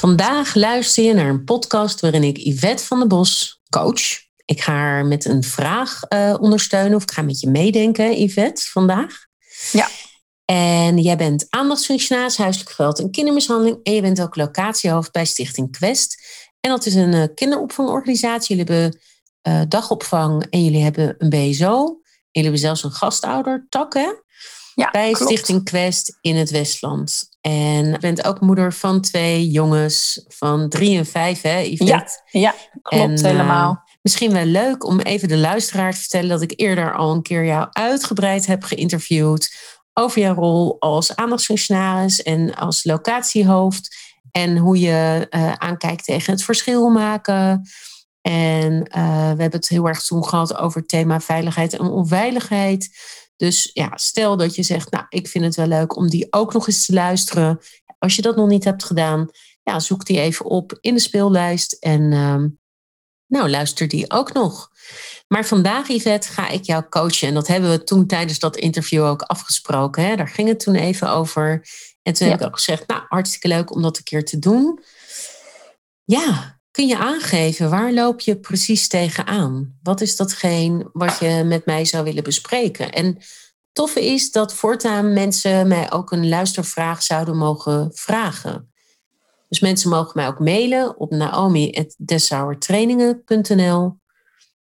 Vandaag luister je naar een podcast waarin ik Yvette van der Bos coach. Ik ga haar met een vraag uh, ondersteunen of ik ga met je meedenken, Yvette, vandaag. Ja. En jij bent aandachtsfunctionaris, huiselijk geweld en kindermishandeling. En je bent ook locatiehoofd bij Stichting Quest. En dat is een uh, kinderopvangorganisatie. Jullie hebben uh, dagopvang en jullie hebben een BSO. En jullie hebben zelfs een gastouder, tak hè? Ja, bij klopt. Stichting Quest in het Westland. En je bent ook moeder van twee jongens van drie en vijf, hè, Yvette? Ja, ja klopt En, eh, helemaal. Misschien wel leuk om even de luisteraar te vertellen dat ik eerder al een keer jou uitgebreid heb geïnterviewd over jouw rol als aandachtsfunctionaris en als locatiehoofd. En hoe je eh, aankijkt tegen het verschil maken. En eh, we hebben het heel erg toen gehad over het thema veiligheid en onveiligheid. Dus ja, stel dat je zegt, nou, ik vind het wel leuk om die ook nog eens te luisteren. Als je dat nog niet hebt gedaan, ja, zoek die even op in de speellijst. En ehm, nou, luister die ook nog. Maar vandaag, Yvette, ga ik jou coachen. En dat hebben we toen tijdens dat interview ook afgesproken. Hè? Daar ging het toen even over. En toen Ja. heb ik ook gezegd, nou, hartstikke leuk om dat een keer te doen. Ja, kun je aangeven, waar loop je precies tegenaan? Wat is datgene wat je met mij zou willen bespreken? En toffe is dat voortaan mensen mij ook een luistervraag zouden mogen vragen. Dus mensen mogen mij ook mailen op naomi.dessauertrainingen.nl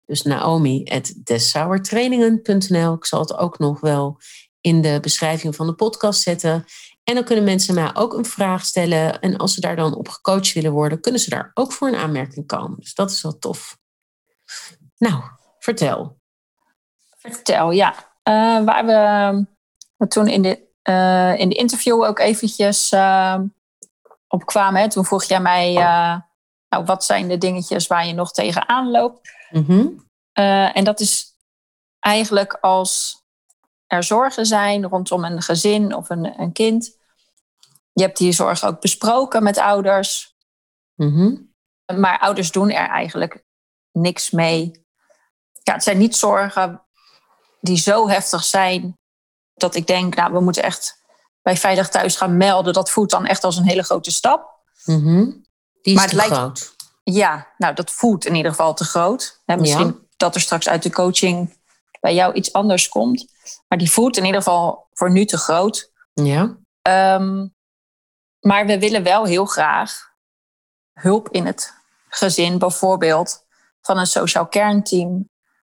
Dus naomi.dessauertrainingen.nl Ik zal het ook nog wel in de beschrijving van de podcast zetten. En dan kunnen mensen mij ook een vraag stellen. En als ze daar dan op gecoacht willen worden, kunnen ze daar ook voor een aanmerking komen. Dus dat is wel tof. Nou, vertel. Vertel, ja. Eh, waar we we toen in de, eh, in de interview ook eventjes eh, op kwamen. Hè, toen vroeg jij mij, nou, wat zijn de dingetjes waar je nog tegenaan loopt? Mhm. En dat is eigenlijk als er zorgen zijn rondom een gezin of een, een kind. Je hebt die zorg ook besproken met ouders. Mhm. Maar ouders doen er eigenlijk niks mee. Ja, het zijn niet zorgen die zo heftig zijn dat ik denk, nou, we moeten echt bij Veilig Thuis gaan melden. Dat voelt dan echt als een hele grote stap. Mhm. Die is Maar het te lijkt- groot. Ja, nou, dat voelt in ieder geval te groot. Hè, misschien Ja. dat er straks uit de coaching bij jou iets anders komt. Maar die voelt in ieder geval voor nu te groot. Ja. Ehm, maar we willen wel heel graag hulp in het gezin, bijvoorbeeld van een sociaal kernteam.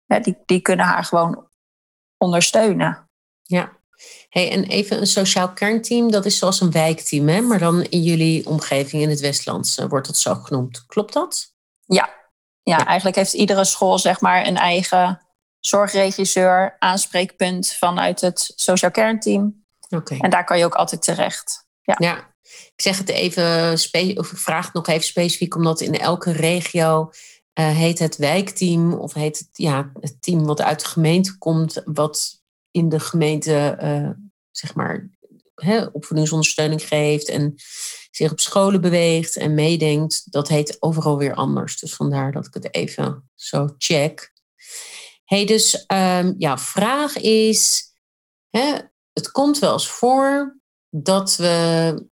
Ja, die, die kunnen haar gewoon ondersteunen. Ja. Hey, en even een sociaal kernteam, dat is zoals een wijkteam, hè? maar dan in jullie omgeving in het Westlands eh, wordt dat zo genoemd. Klopt dat? Ja. Ja, Ja. eigenlijk heeft iedere school zeg maar een eigen zorgregisseur, aanspreekpunt vanuit het sociaal kernteam. Oké. En daar kan je ook altijd terecht. Ja, ik zeg het even, of vraag het nog even specifiek, omdat in elke regio eh, heet het wijkteam of heet het, ja, het team wat uit de gemeente komt, wat in de gemeente, eh, zeg maar, hè, opvoedingsondersteuning geeft en zich op scholen beweegt en meedenkt. Dat heet overal weer anders. Dus vandaar dat ik het even zo check. hey, dus ehm ja, vraag is, hè, het komt wel eens voor dat we,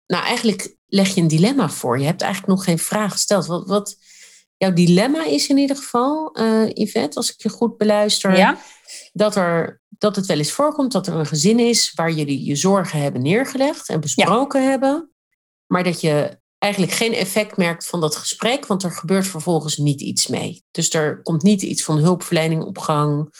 nou eigenlijk leg je een dilemma voor. Je hebt eigenlijk nog geen vraag gesteld. Wat, wat jouw dilemma is in ieder geval, eh Yvette, als ik je goed beluister, Ja? dat er dat het wel eens voorkomt dat er een gezin is waar jullie je zorgen hebben neergelegd en besproken hebben, maar dat je eigenlijk geen effect merkt van dat gesprek, want er gebeurt vervolgens niet iets mee. Dus er komt niet iets van hulpverlening op gang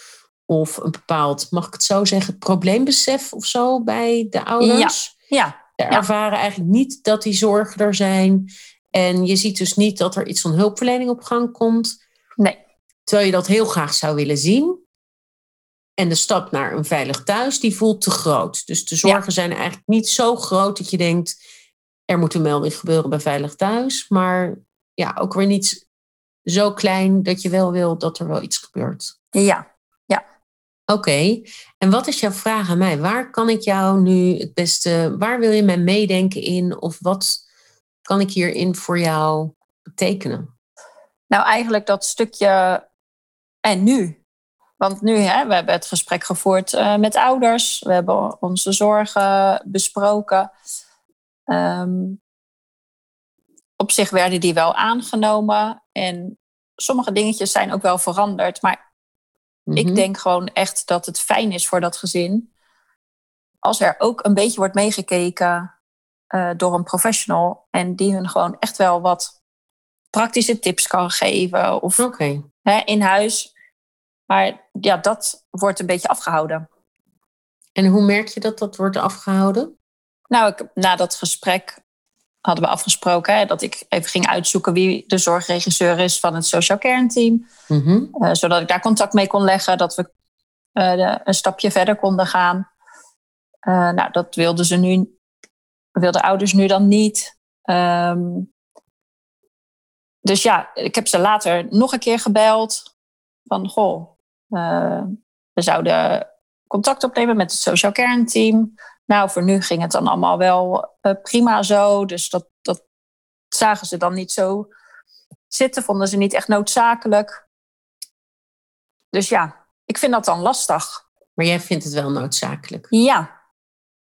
of een bepaald, mag ik het zo zeggen, probleembesef of zo bij de ouders. Ja. Ja. Ze ervaren eigenlijk niet dat die zorgen er zijn. En je ziet dus niet dat er iets van hulpverlening op gang komt. Nee. Terwijl je dat heel graag zou willen zien. En de stap naar een veilig thuis, die voelt te groot. Dus de zorgen zijn eigenlijk niet zo groot dat je denkt, er moet een melding gebeuren bij veilig thuis. Maar ja, ook weer niet zo klein dat je wel wil dat er wel iets gebeurt. Ja, Oké, en wat is jouw vraag aan mij? Waar kan ik jou nu het beste, waar wil je mij meedenken in? Of wat kan ik hierin voor jou betekenen? Nou, eigenlijk dat stukje en nu. Want nu, hè, we hebben het gesprek gevoerd uh, met ouders. We hebben onze zorgen besproken. Um, op zich werden die wel aangenomen. En sommige dingetjes zijn ook wel veranderd. Maar ik denk gewoon echt dat het fijn is voor dat gezin. Als er ook een beetje wordt meegekeken uh, door een professional. En die hun gewoon echt wel wat praktische tips kan geven. Of okay. hè, in huis. Maar ja, dat wordt een beetje afgehouden. En hoe merk je dat dat wordt afgehouden? Nou, ik, na dat gesprek hadden we afgesproken hè, dat ik even ging uitzoeken wie de zorgregisseur is van het Social Care Team. Mm -hmm. uh, zodat ik daar contact mee kon leggen, dat we uh, de, een stapje verder konden gaan. Uh, nou, dat wilden ze nu, wilden ouders nu dan niet. Um, dus ja, ik heb ze later nog een keer gebeld. Van, goh, we zouden contact opnemen met het Social Care Team. Nou, voor nu ging het dan allemaal wel uh, prima zo. Dus dat, dat zagen ze dan niet zo zitten, vonden ze niet echt noodzakelijk. Dus ja, ik vind dat dan lastig. Maar jij vindt het wel noodzakelijk? Ja.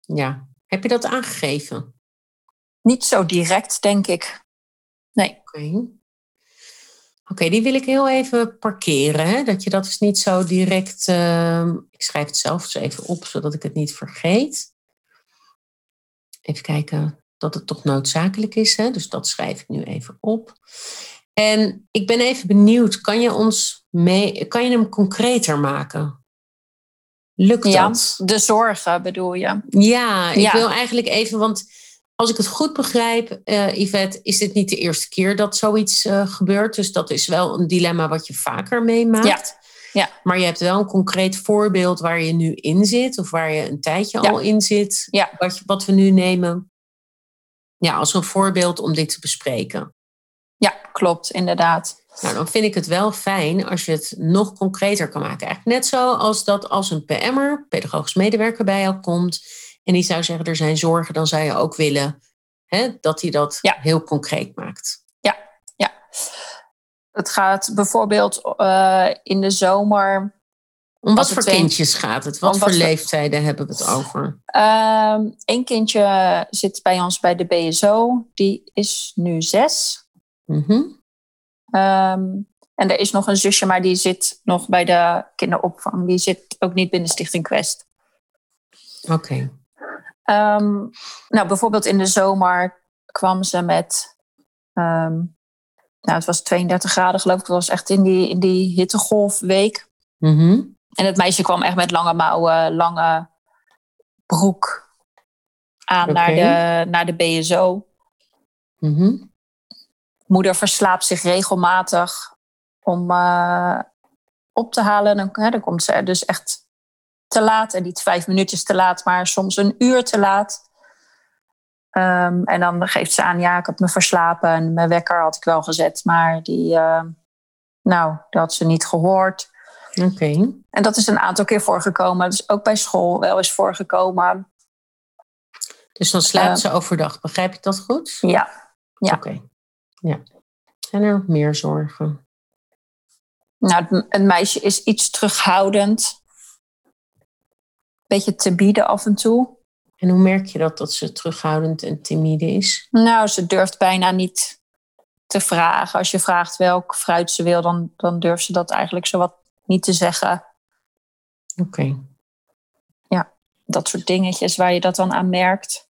Ja. Heb je dat aangegeven? Niet zo direct, denk ik. Nee. Oké. Okay. Oké, okay, die wil ik heel even parkeren. Hè? Dat je dat dus niet zo direct. Uh, ik schrijf het zelf eens even op, zodat ik het niet vergeet. Even kijken dat het toch noodzakelijk is. Hè? Dus dat schrijf ik nu even op. En ik ben even benieuwd, kan je ons mee, kan je hem concreter maken? Lukt ja, dat? De zorgen bedoel je? Ja, ik ja. wil eigenlijk even, want als ik het goed begrijp, uh, Yvette, is dit niet de eerste keer dat zoiets uh, gebeurt. Dus dat is wel een dilemma wat je vaker meemaakt. Ja. Ja. Maar je hebt wel een concreet voorbeeld waar je nu in zit, of waar je een tijdje ja. al in zit, ja. wat, wat we nu nemen. Ja, als een voorbeeld om dit te bespreken. Ja, klopt, inderdaad. Nou, dan vind ik het wel fijn als je het nog concreter kan maken. Eigenlijk net zo als dat als een PM'er, pedagogisch medewerker, bij jou komt en die zou zeggen er zijn zorgen, dan zou je ook willen hè, dat hij dat ja. heel concreet maakt. Het gaat bijvoorbeeld uh, in de zomer. Om wat voor kindjes gaat het? Wat, voor leeftijden hebben we het over? Eén um, kindje zit bij ons bij de BSO. Die is nu zes. Mm -hmm. um, en er is nog een zusje, maar die zit nog bij de kinderopvang. Die zit ook niet binnen Stichting Quest. Oké. Okay. Um, nou, bijvoorbeeld in de zomer kwam ze met nou, het was 32 graden geloof ik. Het was echt in die, in die hittegolfweek. Mm -hmm. En het meisje kwam echt met lange mouwen, lange broek aan okay. naar, de, naar de BSO. Mm -hmm. Moeder verslaapt zich regelmatig om uh, op te halen. Dan, hè, dan komt ze dus echt te laat. En niet vijf minuutjes te laat, maar soms een uur te laat. Um, en dan geeft ze aan, ja, ik heb me verslapen en mijn wekker had ik wel gezet, maar die, uh, nou, dat had ze niet gehoord. Oké. Okay. En dat is een aantal keer voorgekomen. Dus ook bij school wel eens voorgekomen. Dus dan slaapt uh, ze overdag, begrijp ik dat goed? Ja. ja. Oké. Okay. Ja. Zijn er nog meer zorgen? Nou, het meisje is iets terughoudend. Beetje te bieden af en toe. En hoe merk je dat, dat ze terughoudend en timide is? Nou, ze durft bijna niet te vragen. Als je vraagt welk fruit ze wil, dan, dan durft ze dat eigenlijk zowat niet te zeggen. Oké. Okay. dat soort dingetjes waar je dat dan aan merkt.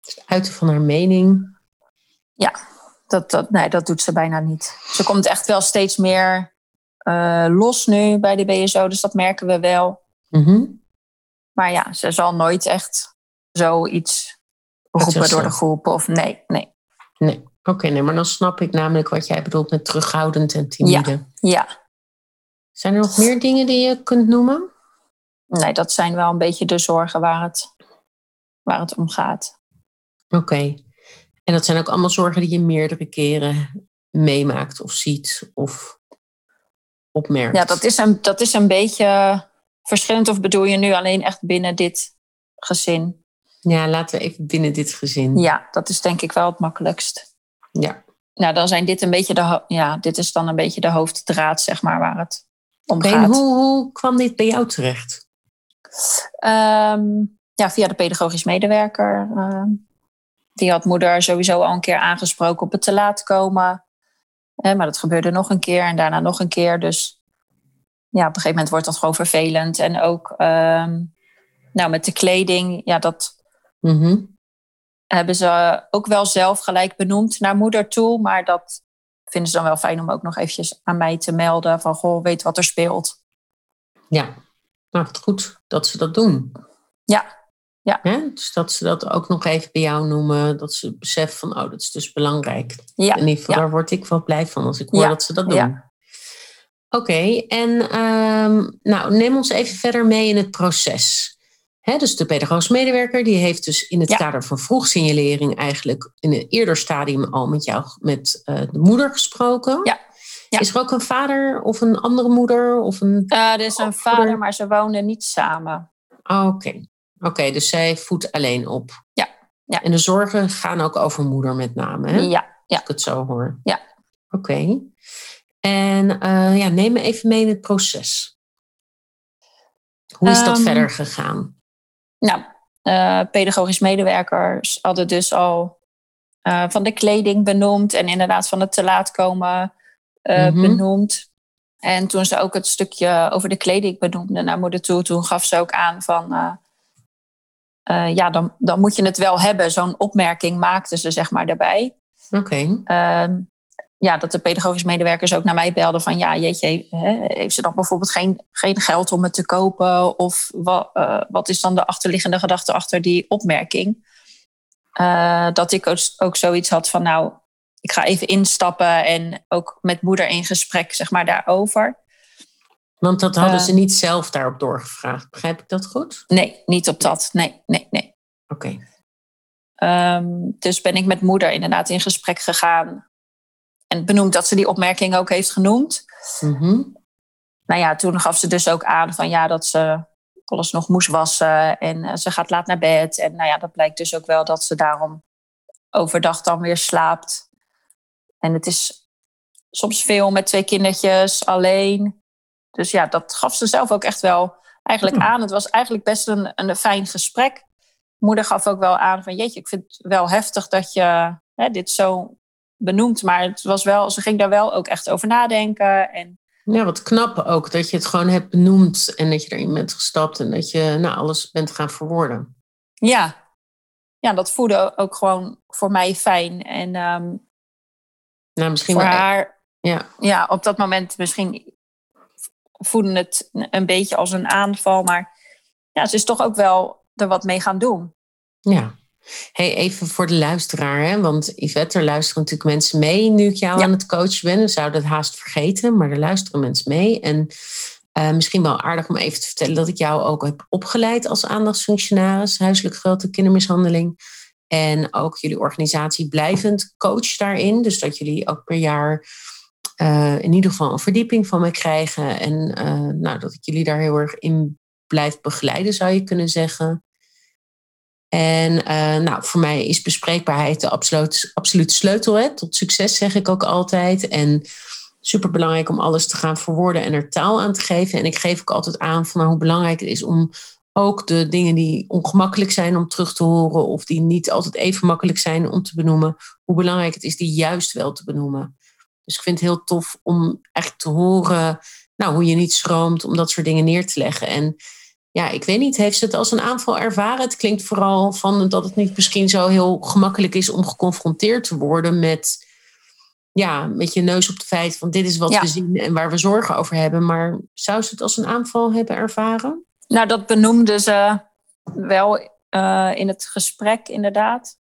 Het uiten van haar mening. Ja, dat, dat, nee, dat doet ze bijna niet. Ze komt echt wel steeds meer uh, los nu bij de BSO, dus dat merken we wel. Mhm. Maar ja, ze zal nooit echt zoiets roepen door de groep. Of nee, nee. Nee, oké, nee, maar dan snap ik namelijk wat jij bedoelt met terughoudend en timide. Ja, ja. Zijn er nog meer dingen die je kunt noemen? Nee, dat zijn wel een beetje de zorgen waar het, waar het om gaat. Oké. En dat zijn ook allemaal zorgen die je meerdere keren meemaakt of ziet of opmerkt. Ja, dat is een, dat is een beetje verschillend. Of bedoel je nu alleen echt binnen dit gezin? Ja, laten we even binnen dit gezin. Ja, dat is denk ik wel het makkelijkst. Ja. Nou, dan zijn dit een beetje de, ja, dit is dan een beetje de hoofddraad, zeg maar, waar het om gaat. Hoe, hoe kwam dit bij jou terecht? Ehm, ja, via de pedagogisch medewerker. Ehm, die had moeder sowieso al een keer aangesproken op het te laat komen. maar dat gebeurde nog een keer en daarna nog een keer. Dus ja, op een gegeven moment wordt dat gewoon vervelend. En ook ehm, nou, met de kleding, ja, dat Mhm. hebben ze ook wel zelf gelijk benoemd naar moeder toe. Maar dat vinden ze dan wel fijn om ook nog eventjes aan mij te melden. Van, goh, weet wat er speelt. Ja, nou goed dat ze dat doen. Ja, ja. Dus dat ze dat ook nog even bij jou noemen. Dat ze beseffen van, oh, dat is dus belangrijk. Ja. In ieder geval, ja. daar word ik wel blij van als ik hoor Ja, dat ze dat doen. ja. Oké, en ehm, nou, neem ons even verder mee in het proces. Dus de pedagogisch medewerker die heeft dus in het Ja. kader van vroegsignalering eigenlijk in een eerder stadium al met jou, met eh, de moeder gesproken. Ja. Ja. Is er ook een vader of een andere moeder of een Eh, er is een Opvoeder. vader, maar ze woonden niet samen. Oh, Oké, Oké, dus zij voedt alleen op. Ja, ja. En de zorgen gaan ook over moeder met name, hè? Ja, Als ja. ik het zo hoor. Ja. Oké. En eh, ja, neem me even mee in het proces. Hoe is dat Ehm, verder gegaan? Nou, eh, pedagogisch medewerkers hadden dus al eh, van de kleding benoemd en inderdaad van het te laat komen Mhm. benoemd. En toen ze ook het stukje over de kleding benoemde naar moeder toe, toen gaf ze ook aan van, ja, dan, dan moet je het wel hebben. Zo'n opmerking maakte ze zeg maar daarbij. Oké. Ehm, ja, dat de pedagogisch medewerkers ook naar mij belden van ja, jeetje, hè, heeft ze dan bijvoorbeeld geen, geen geld om het te kopen? Of wat, wat is dan de achterliggende gedachte achter die opmerking? Eh, dat ik ook, ook zoiets had van nou, ik ga even instappen en ook met moeder in gesprek, zeg maar, daarover. Want dat hadden Eh. ze niet zelf daarop doorgevraagd. Begrijp ik dat goed? Nee, niet op dat. Nee, nee, nee. Oké. Ehm, dus ben ik met moeder inderdaad in gesprek gegaan. En benoemd dat ze die opmerking ook heeft genoemd. Mhm. nou ja, toen gaf ze dus ook aan van ja, dat ze alles nog moest wassen en eh, ze gaat laat naar bed. En nou ja, dat blijkt dus ook wel dat ze daarom overdag dan weer slaapt. En het is soms veel met twee kindertjes alleen. Dus ja, dat gaf ze zelf ook echt wel eigenlijk aan. Het was eigenlijk best een, een fijn gesprek. Moeder gaf ook wel aan van jeetje, ik vind het wel heftig dat je hè, dit zo benoemt. Maar het was wel, ze ging daar wel ook echt over nadenken. En Ja, wat knap ook dat je het gewoon hebt benoemd en dat je erin bent gestapt en dat je nou, alles bent gaan verwoorden. Ja. ja, dat voelde ook gewoon voor mij fijn. En ehm, Nou, misschien voor wel. haar, Ja. ja, op dat moment misschien voelde het een beetje als een aanval. Maar ja, ze is toch ook wel er wat mee gaan doen. Ja. Hey, even voor de luisteraar, hè? want Yvette, er luisteren natuurlijk mensen mee nu ik jou Ja. aan het coachen ben. We zouden het haast vergeten, maar er luisteren mensen mee. En eh, misschien wel aardig om even te vertellen dat ik jou ook heb opgeleid als aandachtsfunctionaris, huiselijk geweld en kindermishandeling. En ook jullie organisatie blijvend coach daarin. Dus dat jullie ook per jaar eh, in ieder geval een verdieping van me krijgen. En eh, nou, dat ik jullie daar heel erg in blijf begeleiden, zou je kunnen zeggen. En eh, nou, voor mij is bespreekbaarheid de absoluut, absoluut sleutel hè, tot succes, zeg ik ook altijd. En super belangrijk om alles te gaan verwoorden en er taal aan te geven. En ik geef ook altijd aan van nou, hoe belangrijk het is om ook de dingen die ongemakkelijk zijn om terug te horen, of die niet altijd even makkelijk zijn om te benoemen, hoe belangrijk het is die juist wel te benoemen. Dus ik vind het heel tof om echt te horen nou, hoe je niet schroomt om dat soort dingen neer te leggen. En ja, ik weet niet, heeft ze het als een aanval ervaren? Het klinkt vooral van dat het niet misschien zo heel gemakkelijk is om geconfronteerd te worden met, ja, met je neus op de feit van dit is wat we zien en waar we zorgen over hebben. Maar zou ze het als een aanval hebben ervaren? Nou, dat benoemde ze wel uh, in het gesprek, inderdaad.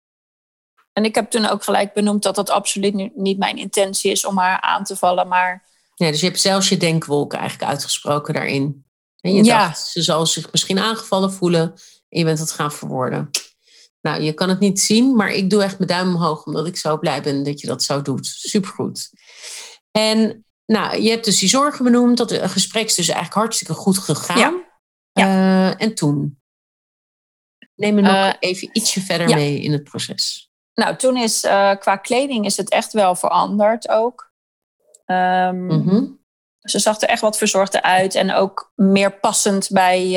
En ik heb toen ook gelijk benoemd dat dat absoluut niet mijn intentie is om haar aan te vallen. Maar... Ja, dus je hebt zelfs je denkwolk eigenlijk uitgesproken daarin. En je ja. dacht, ze zal zich misschien aangevallen voelen en je bent het gaan verwoorden. Nou, je kan het niet zien, maar ik doe echt mijn duim omhoog omdat ik zo blij ben dat je dat zo doet. Supergoed. En nou, je hebt dus die zorgen benoemd. Dat het gesprek is dus eigenlijk hartstikke goed gegaan. Ja. Uh, en toen? Neem me nog uh, even ietsje verder mee in het proces. Nou, toen is uh, qua kleding is het echt wel veranderd ook. Um, mm Ze zag er echt wat verzorgder uit en ook meer passend bij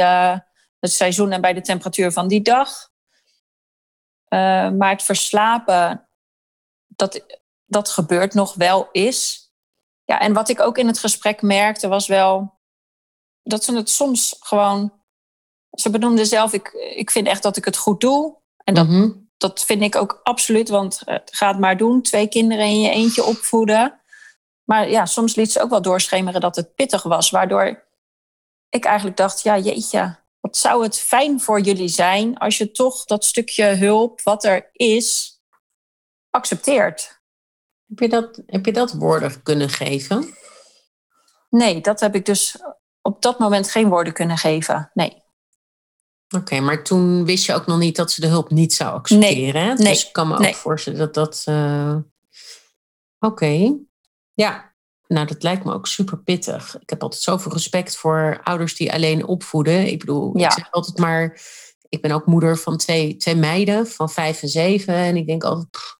het seizoen en bij de temperatuur van die dag. maar het verslapen, dat, dat gebeurt nog wel is. Ja, en wat ik ook in het gesprek merkte was wel dat ze het soms gewoon. Ze benoemde zelf, ik, ik vind echt dat ik het goed doe. En dat, mhm. dat vind ik ook absoluut, want uh, ga het maar doen. Twee kinderen in je eentje opvoeden. Maar ja, soms liet ze ook wel doorschemeren dat het pittig was. Waardoor ik eigenlijk dacht, ja jeetje, wat zou het fijn voor jullie zijn als je toch dat stukje hulp wat er is, accepteert. Heb je dat, heb je dat woorden kunnen geven? Nee, dat heb ik dus op dat moment geen woorden kunnen geven. Nee. Oké, maar toen wist je ook nog niet dat ze de hulp niet zou accepteren. Nee, Dus ik kan me ook voorstellen dat dat. Uh... Oké. Ja, nou dat lijkt me ook super pittig. Ik heb altijd zoveel respect voor ouders die alleen opvoeden. Ik bedoel, ja. ik zeg altijd maar. Ik ben ook moeder van twee, twee meiden van vijf en zeven. En ik denk altijd.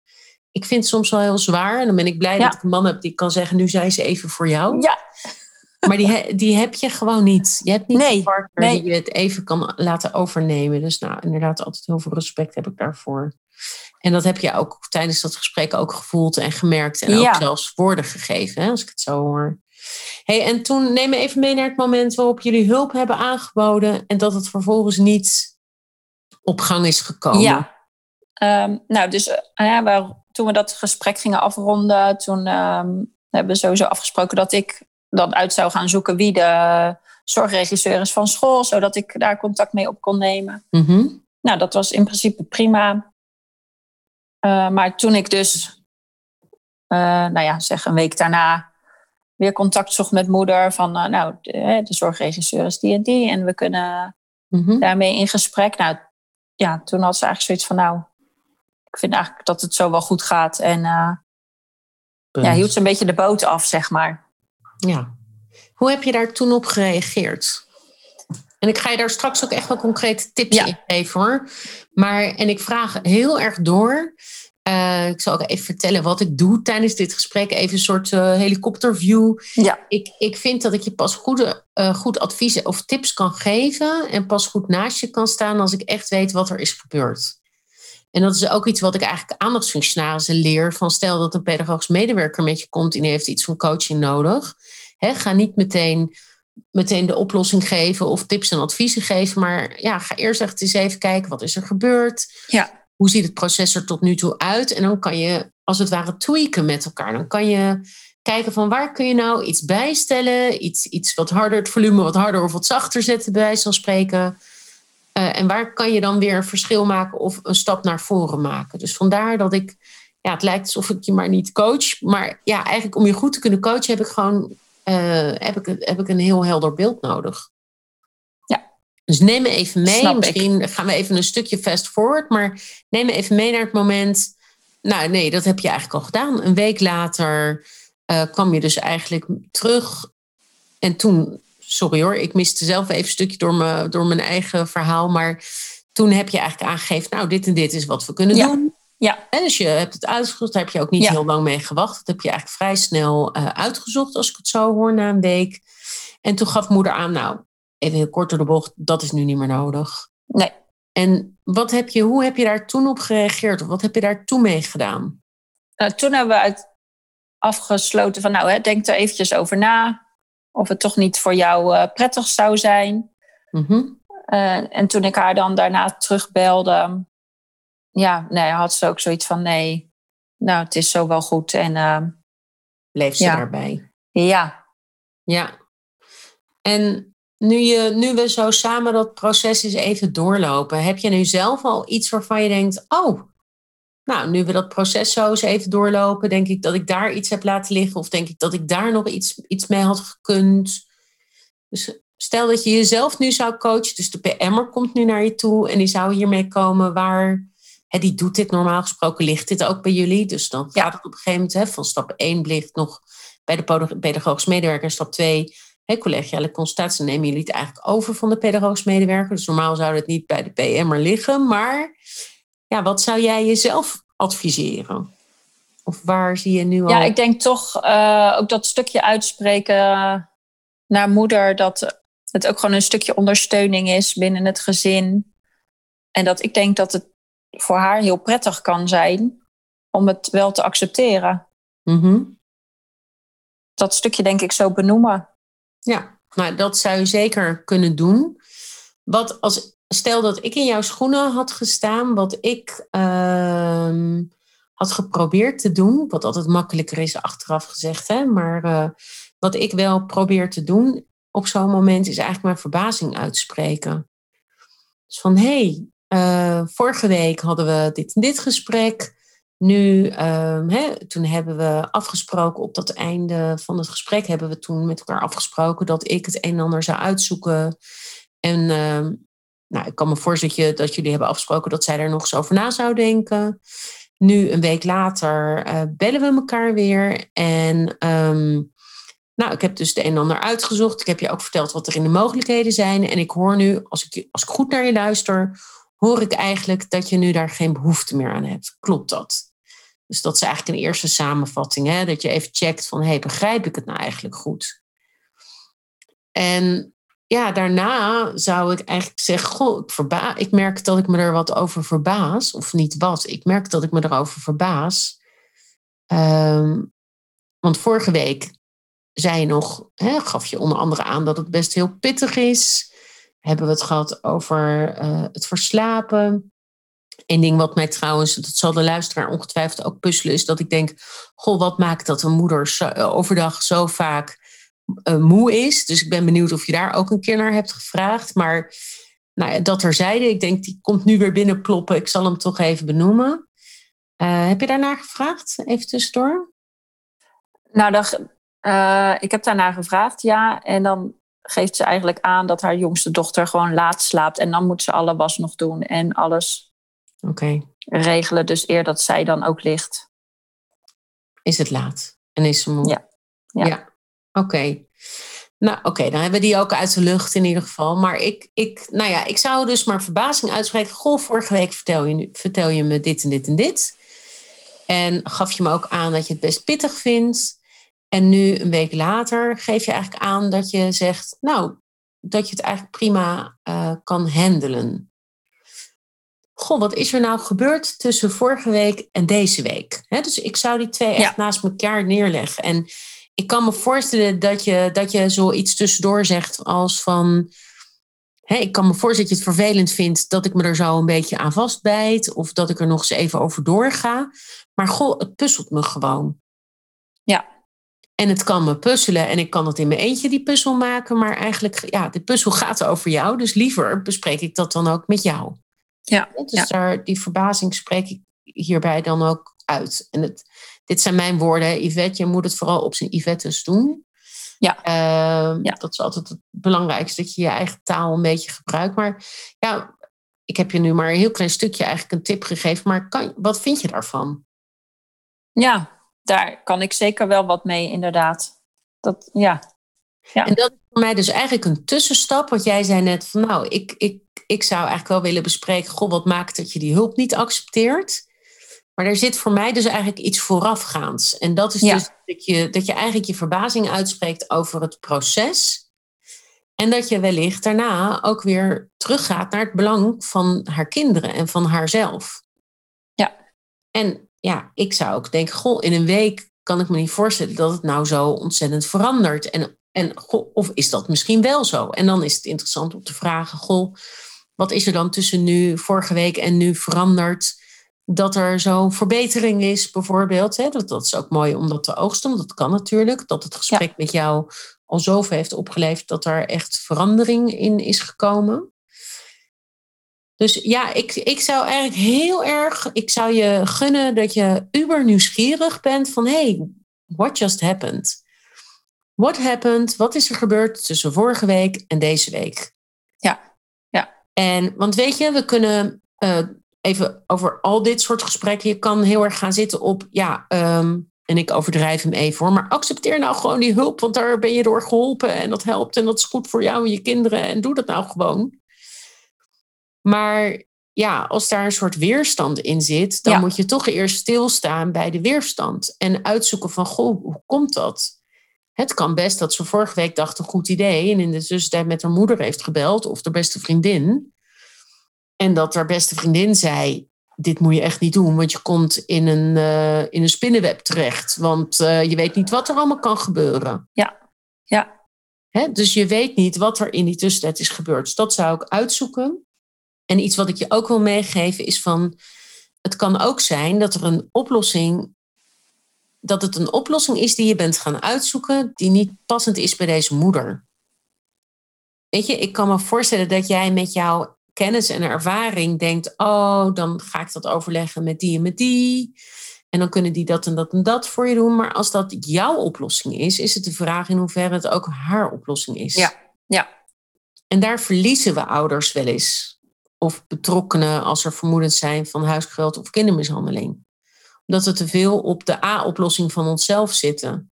ik vind het soms wel heel zwaar. En dan ben ik blij dat ik een man heb die kan zeggen: nu zijn ze even voor jou. Ja. Maar die, die heb je gewoon niet. Je hebt niet nee, een partner die je het even kan laten overnemen. Dus nou, inderdaad, altijd heel veel respect heb ik daarvoor. En dat heb je ook tijdens dat gesprek ook gevoeld en gemerkt. En ook zelfs woorden gegeven, hè, als ik het zo hoor. Hey, en toen neem me even mee naar het moment waarop jullie hulp hebben aangeboden. En dat het vervolgens niet op gang is gekomen. Ja, ehm, nou, dus uh, ja, toen we dat gesprek gingen afronden, toen um, hebben we sowieso afgesproken dat ik dan uit zou gaan zoeken wie de zorgregisseur is van school, zodat ik daar contact mee op kon nemen. Mhm. Nou, dat was in principe prima. Uh, maar toen ik dus, uh, nou ja, zeg een week daarna weer contact zocht met moeder van, uh, nou, de, de, zorgregisseur is die en die en we kunnen mhm. daarmee in gesprek. Nou, ja, toen had ze eigenlijk zoiets van, nou, ik vind eigenlijk dat het zo wel goed gaat en ja, hield ze een beetje de boot af, zeg maar. Ja. Hoe heb je daar toen op gereageerd? En ik ga je daar straks ook echt wel concrete tips in geven hoor. Maar, en ik vraag heel erg door. Uh, ik zal ook even vertellen wat ik doe tijdens dit gesprek. Even een soort uh, helikopterview. Ja. Ik, ik vind dat ik je pas goede, uh, goed adviezen of tips kan geven. En pas goed naast je kan staan als ik echt weet wat er is gebeurd. En dat is ook iets wat ik eigenlijk aandachtsfunctionarissen leer. Van stel dat een pedagogisch medewerker met je komt en die heeft iets van coaching nodig. ga niet meteen, meteen de oplossing geven of tips en adviezen geven. Maar ja, ga eerst echt eens even kijken wat is er gebeurd. Ja. Hoe ziet het proces er tot nu toe uit? En dan kan je als het ware tweaken met elkaar. Dan kan je kijken van waar kun je nou iets bijstellen. Iets, iets wat harder, het volume wat harder of wat zachter zetten bij wijze van spreken. Uh, en waar kan je dan weer een verschil maken of een stap naar voren maken? Dus vandaar dat ik, ja, het lijkt alsof ik je maar niet coach. Maar ja, eigenlijk om je goed te kunnen coachen heb ik gewoon uh, heb ik, heb ik een heel helder beeld nodig. Ja. Dus neem me even mee. Misschien gaan we even een stukje fast forward. Maar neem me even mee naar het moment. Nou, nee, dat heb je eigenlijk al gedaan. Een week later uh, kwam je dus eigenlijk terug. En toen sorry hoor, ik miste zelf even een stukje door, me, door mijn eigen verhaal. Maar toen heb je eigenlijk aangegeven, nou, dit en dit is wat we kunnen doen. Ja. En dus je hebt het uitgezocht, daar heb je ook niet heel lang mee gewacht. Dat heb je eigenlijk vrij snel uh, uitgezocht, als ik het zo hoor, na een week. En toen gaf moeder aan, nou, even heel kort door de bocht, dat is nu niet meer nodig. Nee. En wat heb je, hoe heb je daar toen op gereageerd? Of wat heb je daar toen mee gedaan? Uh, toen hebben we uit afgesloten van, nou, hè, denk er eventjes over na of het toch niet voor jou uh, prettig zou zijn. Mm Eh, en toen ik haar dan daarna terugbelde, ja, nee, had ze ook zoiets van nee, nou, het is zo wel goed. En uh, bleef ze daarbij. Ja. Ja. En nu, je, nu we zo samen dat proces eens even doorlopen, heb je nu zelf al iets waarvan je denkt, oh, nou, nu we dat proces zo eens even doorlopen, denk ik dat ik daar iets heb laten liggen of denk ik dat ik daar nog iets, iets mee had gekund. Dus stel dat je jezelf nu zou coachen, dus de PM'er komt nu naar je toe en die zou hiermee komen, waar, hè, die doet dit normaal gesproken, ligt dit ook bij jullie? Dus dan gaat het op een gegeven moment hè, van stap 1 ligt nog bij de pedagogisch medewerker, stap 2 hè, collegiale consultatie, nemen jullie het eigenlijk over van de pedagogisch medewerker. Dus normaal zou het niet bij de PM'er liggen, maar ja, wat zou jij jezelf adviseren? Of waar zie je nu al? Ja, ik denk toch uh, ook dat stukje uitspreken naar moeder, dat het ook gewoon een stukje ondersteuning is binnen het gezin. En dat ik denk dat het voor haar heel prettig kan zijn om het wel te accepteren. Mm Dat stukje denk ik zo benoemen. Ja, nou, dat zou je zeker kunnen doen. Wat als, stel dat ik in jouw schoenen had gestaan, wat ik ehm, had geprobeerd te doen, wat altijd makkelijker is achteraf gezegd, hè, maar uh, wat ik wel probeer te doen op zo'n moment is eigenlijk mijn verbazing uitspreken. Dus van hé, hey, uh, vorige week hadden we dit en dit gesprek. Nu, um, hè, toen hebben we afgesproken op dat einde van het gesprek, hebben we toen met elkaar afgesproken dat ik het een en ander zou uitzoeken. En uh, nou, ik kan me voorstellen dat jullie hebben afgesproken dat zij er nog eens over na zou denken. Nu, een week later, uh, bellen we elkaar weer. En um, nou, ik heb dus de een en ander uitgezocht. Ik heb je ook verteld wat er in de mogelijkheden zijn. En ik hoor nu, als ik, als ik goed naar je luister, hoor ik eigenlijk dat je nu daar geen behoefte meer aan hebt. Klopt dat? Dus dat is eigenlijk een eerste samenvatting. Hè? Dat je even checkt van, hey, begrijp ik het nou eigenlijk goed? En ja, daarna zou ik eigenlijk zeggen, goh, ik, verba ik merk dat ik me er wat over verbaas. Of niet wat, ik merk dat ik me erover verbaas. Um, want vorige week zei je nog, hè, gaf je onder andere aan dat het best heel pittig is. Hebben we het gehad over uh, het verslapen. Eén ding wat mij trouwens, dat zal de luisteraar ongetwijfeld ook puzzelen, is dat ik denk: Goh, wat maakt dat een moeder uh, overdag zo vaak uh, moe is? Dus ik ben benieuwd of je daar ook een keer naar hebt gevraagd. Maar nou dat terzijde, ik denk die komt nu weer binnenploppen. Ik zal hem toch even benoemen. heb je daarnaar gevraagd? Even tussendoor. Nou, ik heb daarnaar gevraagd, ja. En dan geeft ze eigenlijk aan dat haar jongste dochter gewoon laat slaapt. En dan moet ze alle was nog doen en alles okay. regelen. Dus eer dat zij dan ook ligt. Is het laat en is ze moe? Ja. Ja. ja. Oké. Nou, oké, dan hebben we die ook uit de lucht in ieder geval. Maar ik, ik, nou ja, ik zou dus maar verbazing uitspreken. Goh, vorige week vertel je, vertel je me dit en dit en dit. En gaf je me ook aan dat je het best pittig vindt. En nu, een week later, geef je eigenlijk aan dat je zegt, nou, dat je het eigenlijk prima uh, kan handelen goh, wat is er nou gebeurd tussen vorige week en deze week? dus ik zou die twee echt naast elkaar neerleggen. En ik kan me voorstellen dat je, dat je zoiets tussendoor zegt als van... ik kan me voorstellen dat je het vervelend vindt dat ik me er zo een beetje aan vastbijt... of dat ik er nog eens even over doorga. Maar goh, het puzzelt me gewoon. Ja. En het kan me puzzelen en ik kan het in mijn eentje die puzzel maken. Maar eigenlijk, ja, de puzzel gaat over jou. Dus liever bespreek ik dat dan ook met jou. Ja, dus Daar, die verbazing spreek ik hierbij dan ook uit. En het, dit zijn mijn woorden. Yvette, je moet het vooral op zijn Yvette's doen. Ja. Uh, ja. Dat is altijd het belangrijkste, dat je je eigen taal een beetje gebruikt. Maar ja, ik heb je nu maar een heel klein stukje eigenlijk een tip gegeven. Maar kan, wat vind je daarvan? Ja, daar kan ik zeker wel wat mee, inderdaad. Dat, ja. ja. En dat is voor mij dus eigenlijk een tussenstap. Want jij zei net van nou, ik, ik ik zou eigenlijk wel willen bespreken, goh, wat maakt dat je die hulp niet accepteert? Maar er zit voor mij dus eigenlijk iets voorafgaands. En dat is dus dat je, dat je eigenlijk je verbazing uitspreekt over het proces. En dat je wellicht daarna ook weer teruggaat naar het belang van haar kinderen en van haarzelf. Ja. En ja, ik zou ook denken, goh, in een week kan ik me niet voorstellen dat het nou zo ontzettend verandert. En En goh, of is dat misschien wel zo? En dan is het interessant om te vragen: Goh, wat is er dan tussen nu, vorige week en nu veranderd? Dat er zo'n verbetering is, bijvoorbeeld. Hè? Dat, dat is ook mooi om dat te oogsten. Dat kan natuurlijk. Dat het gesprek met jou al zoveel heeft opgeleverd dat er echt verandering in is gekomen. Dus ja, ik, ik zou eigenlijk heel erg, ik zou je gunnen dat je uber nieuwsgierig bent van hey, what just happened? What happened? Wat is er gebeurd tussen vorige week en deze week? Ja, ja. En, want weet je, we kunnen uh, even over al dit soort gesprekken, je kan heel erg gaan zitten op, ja, um, en ik overdrijf hem even hoor, maar accepteer nou gewoon die hulp, want daar ben je door geholpen en dat helpt en dat is goed voor jou en je kinderen en doe dat nou gewoon. Maar ja, als daar een soort weerstand in zit, dan moet je toch eerst stilstaan bij de weerstand en uitzoeken van, goh, hoe komt dat? Het kan best dat ze vorige week dacht een goed idee en in de tussentijd met haar moeder heeft gebeld of de beste vriendin. En dat haar beste vriendin zei, dit moet je echt niet doen, want je komt in een, uh, in een spinnenweb terecht. Want uh, je weet niet wat er allemaal kan gebeuren. Ja, ja. Hè? Dus je weet niet wat er in die tussentijd is gebeurd. Dus dat zou ik uitzoeken. En iets wat ik je ook wil meegeven is van, het kan ook zijn dat er een oplossing, dat het een oplossing is die je bent gaan uitzoeken, die niet passend is bij deze moeder. Weet je, ik kan me voorstellen dat jij met jouw kennis en ervaring denkt, oh, dan ga ik dat overleggen met die en met die. En dan kunnen die dat en dat en dat voor je doen. Maar als dat jouw oplossing is, is het de vraag in hoeverre het ook haar oplossing is. Ja, ja. En daar verliezen we ouders wel eens. Of betrokkenen als er vermoedens zijn van huisgeweld of kindermishandeling. Omdat we te veel op de A-oplossing van onszelf zitten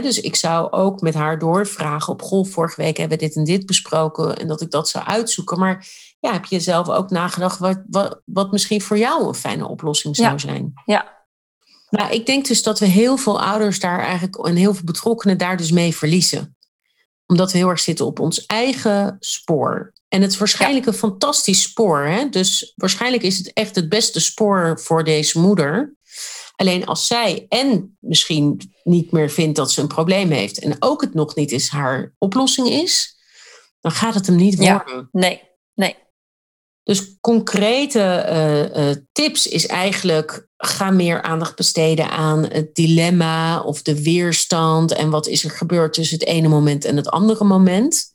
dus ik zou ook met haar doorvragen op golf. Vorige week hebben we dit en dit besproken en dat ik dat zou uitzoeken. Maar ja, heb je zelf ook nagedacht wat, wat, wat misschien voor jou een fijne oplossing zou zijn? Ja. Nou, ik denk dus dat we heel veel ouders daar eigenlijk en heel veel betrokkenen daar dus mee verliezen. Omdat we heel erg zitten op ons eigen spoor. En het is waarschijnlijk een fantastisch spoor. Hè? Dus waarschijnlijk is het echt het beste spoor voor deze moeder. Alleen als zij en misschien niet meer vindt dat ze een probleem heeft en ook het nog niet is haar oplossing is, dan gaat het hem niet worden. Ja, nee, nee. Dus concrete uh, uh, tips is eigenlijk ga meer aandacht besteden aan het dilemma of de weerstand en wat is er gebeurd tussen het ene moment en het andere moment.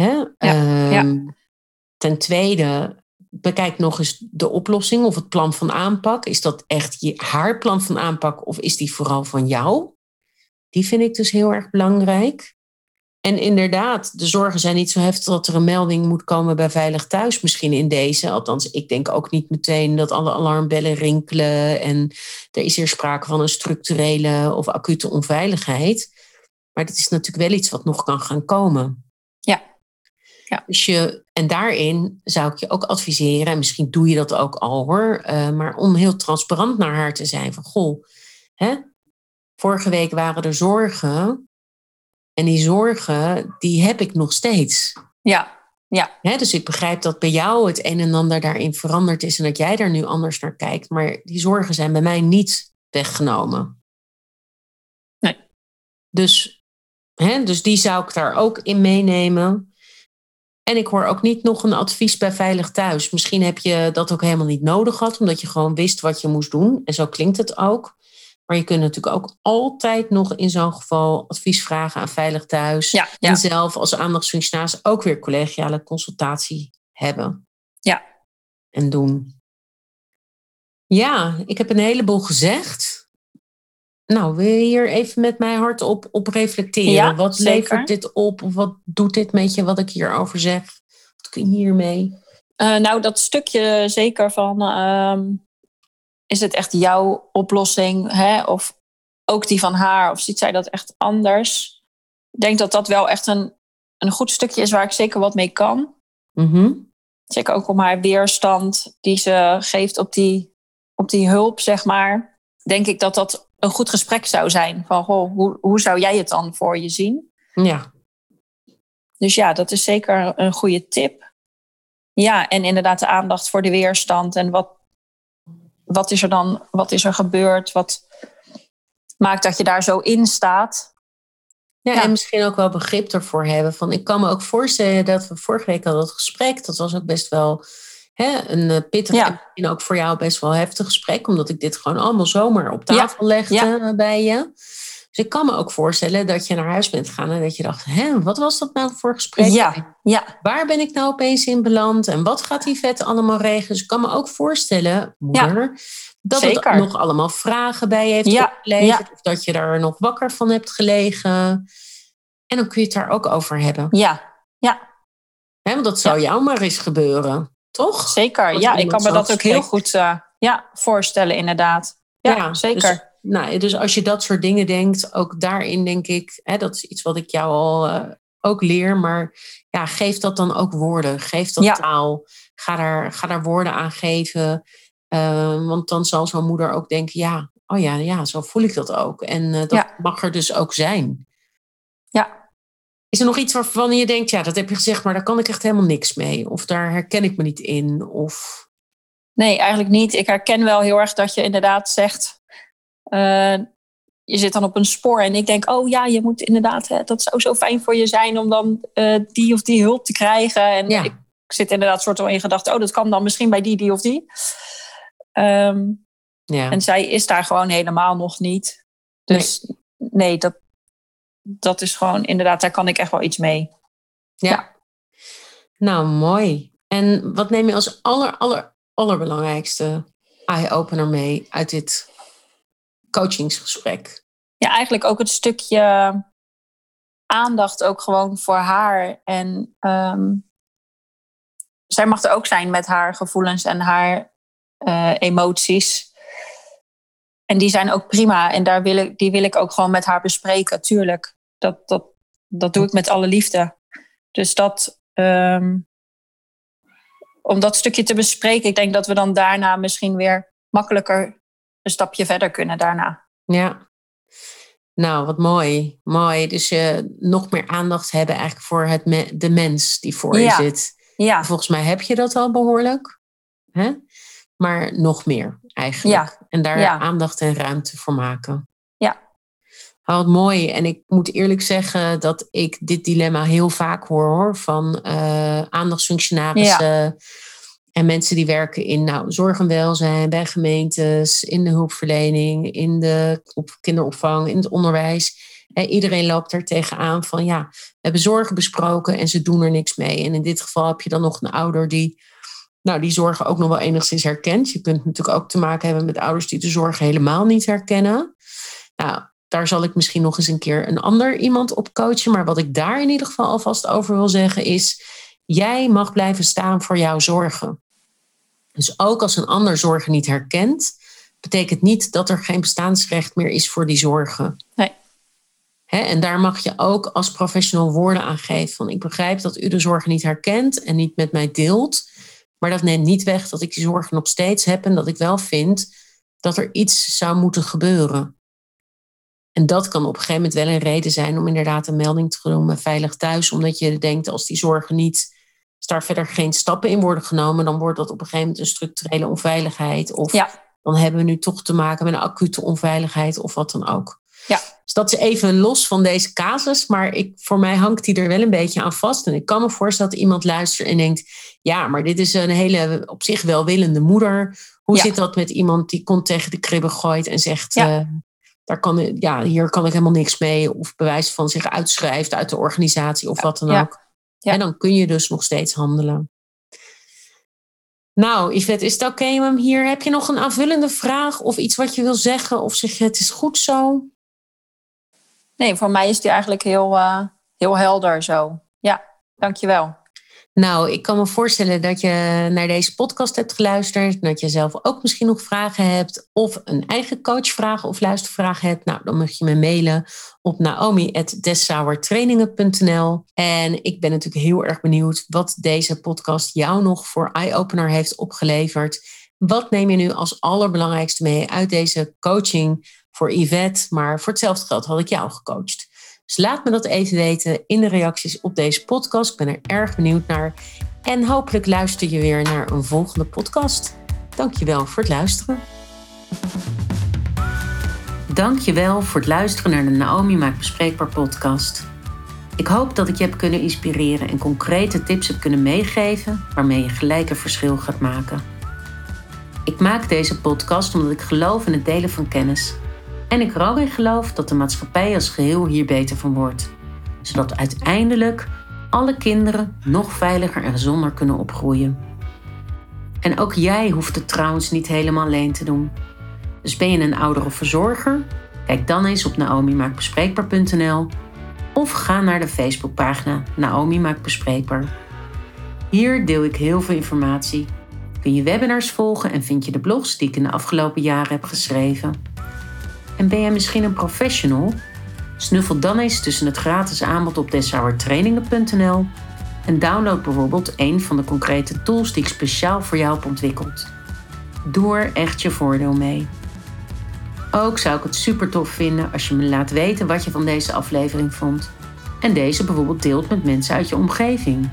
Hè? Ja, ja. Ehm, ten tweede, bekijk nog eens de oplossing of het plan van aanpak. Is dat echt je, haar plan van aanpak of is die vooral van jou? Die vind ik dus heel erg belangrijk. En inderdaad, de zorgen zijn niet zo heftig dat er een melding moet komen bij Veilig Thuis, misschien in deze. Althans, ik denk ook niet meteen dat alle alarmbellen rinkelen en er is hier sprake van een structurele of acute onveiligheid. Maar dit is natuurlijk wel iets wat nog kan gaan komen. Ja. Dus je, en daarin zou ik je ook adviseren, en misschien doe je dat ook al hoor, uh, maar om heel transparant naar haar te zijn. Van goh, hè, vorige week waren er zorgen. En die zorgen, die heb ik nog steeds. Ja, ja. Hè, dus ik begrijp dat bij jou het een en ander daarin veranderd is en dat jij daar nu anders naar kijkt. Maar die zorgen zijn bij mij niet weggenomen. Nee. Dus, hè, dus die zou ik daar ook in meenemen. En ik hoor ook niet nog een advies bij Veilig Thuis. Misschien heb je dat ook helemaal niet nodig gehad, omdat je gewoon wist wat je moest doen. En zo klinkt het ook. Maar je kunt natuurlijk ook altijd nog in zo'n geval advies vragen aan Veilig Thuis. Ja, En zelf als aandachtsfunctionaris ook weer collegiale consultatie hebben. Ja. En doen. Ja, ik heb een heleboel gezegd. Nou, wil je hier even met mij hardop op reflecteren? Ja, wat zeker. levert dit op? Of wat doet dit met je, wat ik hierover zeg? Wat kun je hiermee? Uh, nou, dat stukje zeker van... Uh, is het echt jouw oplossing? Hè? Of ook die van haar? Of ziet zij dat echt anders? Ik denk dat dat wel echt een, een goed stukje is waar ik zeker wat mee kan. Mm -hmm. Zeker ook om haar weerstand die ze geeft op die, op die hulp, zeg maar. Denk ik dat dat een goed gesprek zou zijn. Van, goh, hoe, hoe zou jij het dan voor je zien? Ja. Dus ja, dat is zeker een goede tip. Ja, en inderdaad de aandacht voor de weerstand. En wat, wat is er dan, wat is er gebeurd? Wat maakt dat je daar zo in staat? Ja, en misschien ook wel begrip ervoor hebben. Van, ik kan me ook voorstellen dat we vorige week hadden het gesprek. Dat was ook best wel hè, een eh, pittig Ja. en ook voor jou best wel heftig gesprek. Omdat ik dit gewoon allemaal zomaar op tafel legde Ja. bij je. Dus ik kan me ook voorstellen dat je naar huis bent gegaan en dat je dacht, hè, wat was dat nou voor gesprek? Ja, ja, Waar ben ik nou opeens in beland? En wat gaat die vet allemaal regelen? Dus ik kan me ook voorstellen, moeder, dat zeker. het nog allemaal vragen bij je heeft Ja, opgeleverd. Of dat je daar nog wakker van hebt gelegen. En dan kun je het daar ook over hebben. ja, Hè, want dat zou jou maar eens gebeuren, toch? zeker. Ja, ik kan me dat ook heel goed eh, ja, voorstellen, inderdaad. Ja, zeker. Dus, nou, dus als je dat soort dingen denkt, ook daarin denk ik, hè, dat is iets wat ik jou al eh, ook leer, maar ja, geef dat dan ook woorden. Geef dat Ja. taal. Ga daar, ga daar woorden aan geven. Eh, want dan zal zo'n moeder ook denken, ja, oh ja, ja, zo voel ik dat ook. En eh, dat Ja. mag er dus ook zijn. Ja. Is er nog iets waarvan je denkt, ja, dat heb je gezegd, maar daar kan ik echt helemaal niks mee? Of daar herken ik me niet in? Of Nee, eigenlijk niet. Ik herken wel heel erg dat je inderdaad zegt. eh, je zit dan op een spoor en ik denk, oh ja, je moet inderdaad, hè, dat zou zo fijn voor je zijn om dan eh, die of die hulp te krijgen. En Ja. ik zit inderdaad soort van in gedachten, oh, dat kan dan misschien bij die, die of die. Ehm, ja. en zij is daar gewoon helemaal nog niet. Dus nee, dat, dat is gewoon inderdaad, daar kan ik echt wel iets mee. Ja. Nou, mooi. En wat neem je als aller, aller, allerbelangrijkste eye-opener mee uit dit coachingsgesprek? ja, eigenlijk ook het stukje aandacht ook gewoon voor haar. En ehm, zij mag er ook zijn met haar gevoelens en haar eh, emoties. En die zijn ook prima. En daar wil ik, die wil ik ook gewoon met haar bespreken, tuurlijk. Dat, dat, dat doe ik met alle liefde. Dus dat, ehm, om dat stukje te bespreken, ik denk dat we dan daarna misschien weer makkelijker een stapje verder kunnen daarna. Ja. Nou, wat mooi. Mooi. Dus je nog meer aandacht hebben eigenlijk voor het me- de mens die voor je zit. Ja, Volgens mij heb je dat al behoorlijk. Hè? Maar nog meer eigenlijk. Ja. En daar Ja. aandacht en ruimte voor maken. Ja. Oh, wat mooi. En ik moet eerlijk zeggen dat ik dit dilemma heel vaak hoor, hoor van eh, aandachtsfunctionarissen. En mensen die werken in nou, zorg en welzijn, bij gemeentes, in de hulpverlening, in de op kinderopvang, in het onderwijs. Eh, iedereen loopt er tegenaan van ja, we hebben zorgen besproken en ze doen er niks mee. En in dit geval heb je dan nog een ouder die, nou, die zorgen ook nog wel enigszins herkent. Je kunt natuurlijk ook te maken hebben met ouders die de zorgen helemaal niet herkennen. Nou, daar zal ik misschien nog eens een keer een ander iemand op coachen. Maar wat ik daar in ieder geval alvast over wil zeggen is, jij mag blijven staan voor jouw zorgen. Dus ook als een ander zorgen niet herkent, betekent niet dat er geen bestaansrecht meer is voor die zorgen. Nee. En daar mag je ook als professional woorden aan geven. Van ik begrijp dat u de zorgen niet herkent en niet met mij deelt. Maar dat neemt niet weg dat ik die zorgen nog steeds heb en dat ik wel vind dat er iets zou moeten gebeuren. En dat kan op een gegeven moment wel een reden zijn om inderdaad een melding te doen veilig thuis. Omdat je denkt als die zorgen niet, als daar verder geen stappen in worden genomen, dan wordt dat op een gegeven moment een structurele onveiligheid. Of Ja. dan hebben we nu toch te maken met een acute onveiligheid of wat dan ook. Ja. Dus dat is even los van deze casus, maar ik, voor mij hangt die er wel een beetje aan vast. En ik kan me voorstellen dat iemand luistert en denkt, ja, maar dit is een hele op zich welwillende moeder. Hoe Ja. zit dat met iemand die kont tegen de kribben gooit en zegt, Ja. eh, daar kan, ja, hier kan ik helemaal niks mee. Of bewijs van zich uitschrijft uit de organisatie of wat dan ook. Ja. En dan kun je dus nog steeds handelen. Nou, Yvette, is het oké hem hier? Heb je nog een aanvullende vraag of iets wat je wil zeggen? Of zeg je het is goed zo? Nee, voor mij is die eigenlijk heel, eh, heel helder zo. Ja, dankjewel. Nou, ik kan me voorstellen dat je naar deze podcast hebt geluisterd. Dat je zelf ook misschien nog vragen hebt. Of een eigen coachvraag of luistervraag hebt. Nou, dan mag je me mailen op naomi.dessauertrainingen.nl. En ik ben natuurlijk heel erg benieuwd wat deze podcast jou nog voor eye-opener heeft opgeleverd. Wat neem je nu als allerbelangrijkste mee uit deze coaching voor Yvette? Maar voor hetzelfde geld had ik jou gecoacht. Dus laat me dat even weten in de reacties op deze podcast. Ik ben er erg benieuwd naar. En hopelijk luister je weer naar een volgende podcast. Dankjewel voor het luisteren. Dank je wel voor het luisteren naar de Naomi Maakt Bespreekbaar podcast. Ik hoop dat ik je heb kunnen inspireren en concrete tips heb kunnen meegeven waarmee je gelijk een verschil gaat maken. Ik maak deze podcast omdat ik geloof in het delen van kennis. En ik er ook in geloof dat de maatschappij als geheel hier beter van wordt. Zodat uiteindelijk alle kinderen nog veiliger en gezonder kunnen opgroeien. En ook jij hoeft het trouwens niet helemaal alleen te doen. Dus ben je een ouder of verzorger? Kijk dan eens op naomimaakbespreekbaar.nl of ga naar de Facebookpagina Naomi Maakt Bespreekbaar. Hier deel ik heel veel informatie. Kun je webinars volgen en vind je de blogs die ik in de afgelopen jaren heb geschreven. En ben jij misschien een professional? Snuffel dan eens tussen het gratis aanbod op deshouwertrainingen.nl en download bijvoorbeeld een van de concrete tools die ik speciaal voor jou heb ontwikkeld. Doe er echt je voordeel mee. Ook zou ik het super tof vinden als je me laat weten wat je van deze aflevering vond. En deze bijvoorbeeld deelt met mensen uit je omgeving.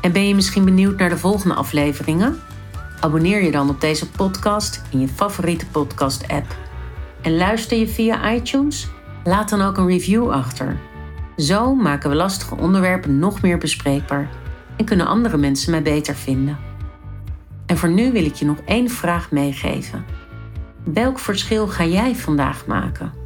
En ben je misschien benieuwd naar de volgende afleveringen? Abonneer je dan op deze podcast in je favoriete podcast-app. En luister je via iTunes? Laat dan ook een review achter. Zo maken we lastige onderwerpen nog meer bespreekbaar en kunnen andere mensen mij beter vinden. En voor nu wil ik je nog één vraag meegeven. Welk verschil ga jij vandaag maken?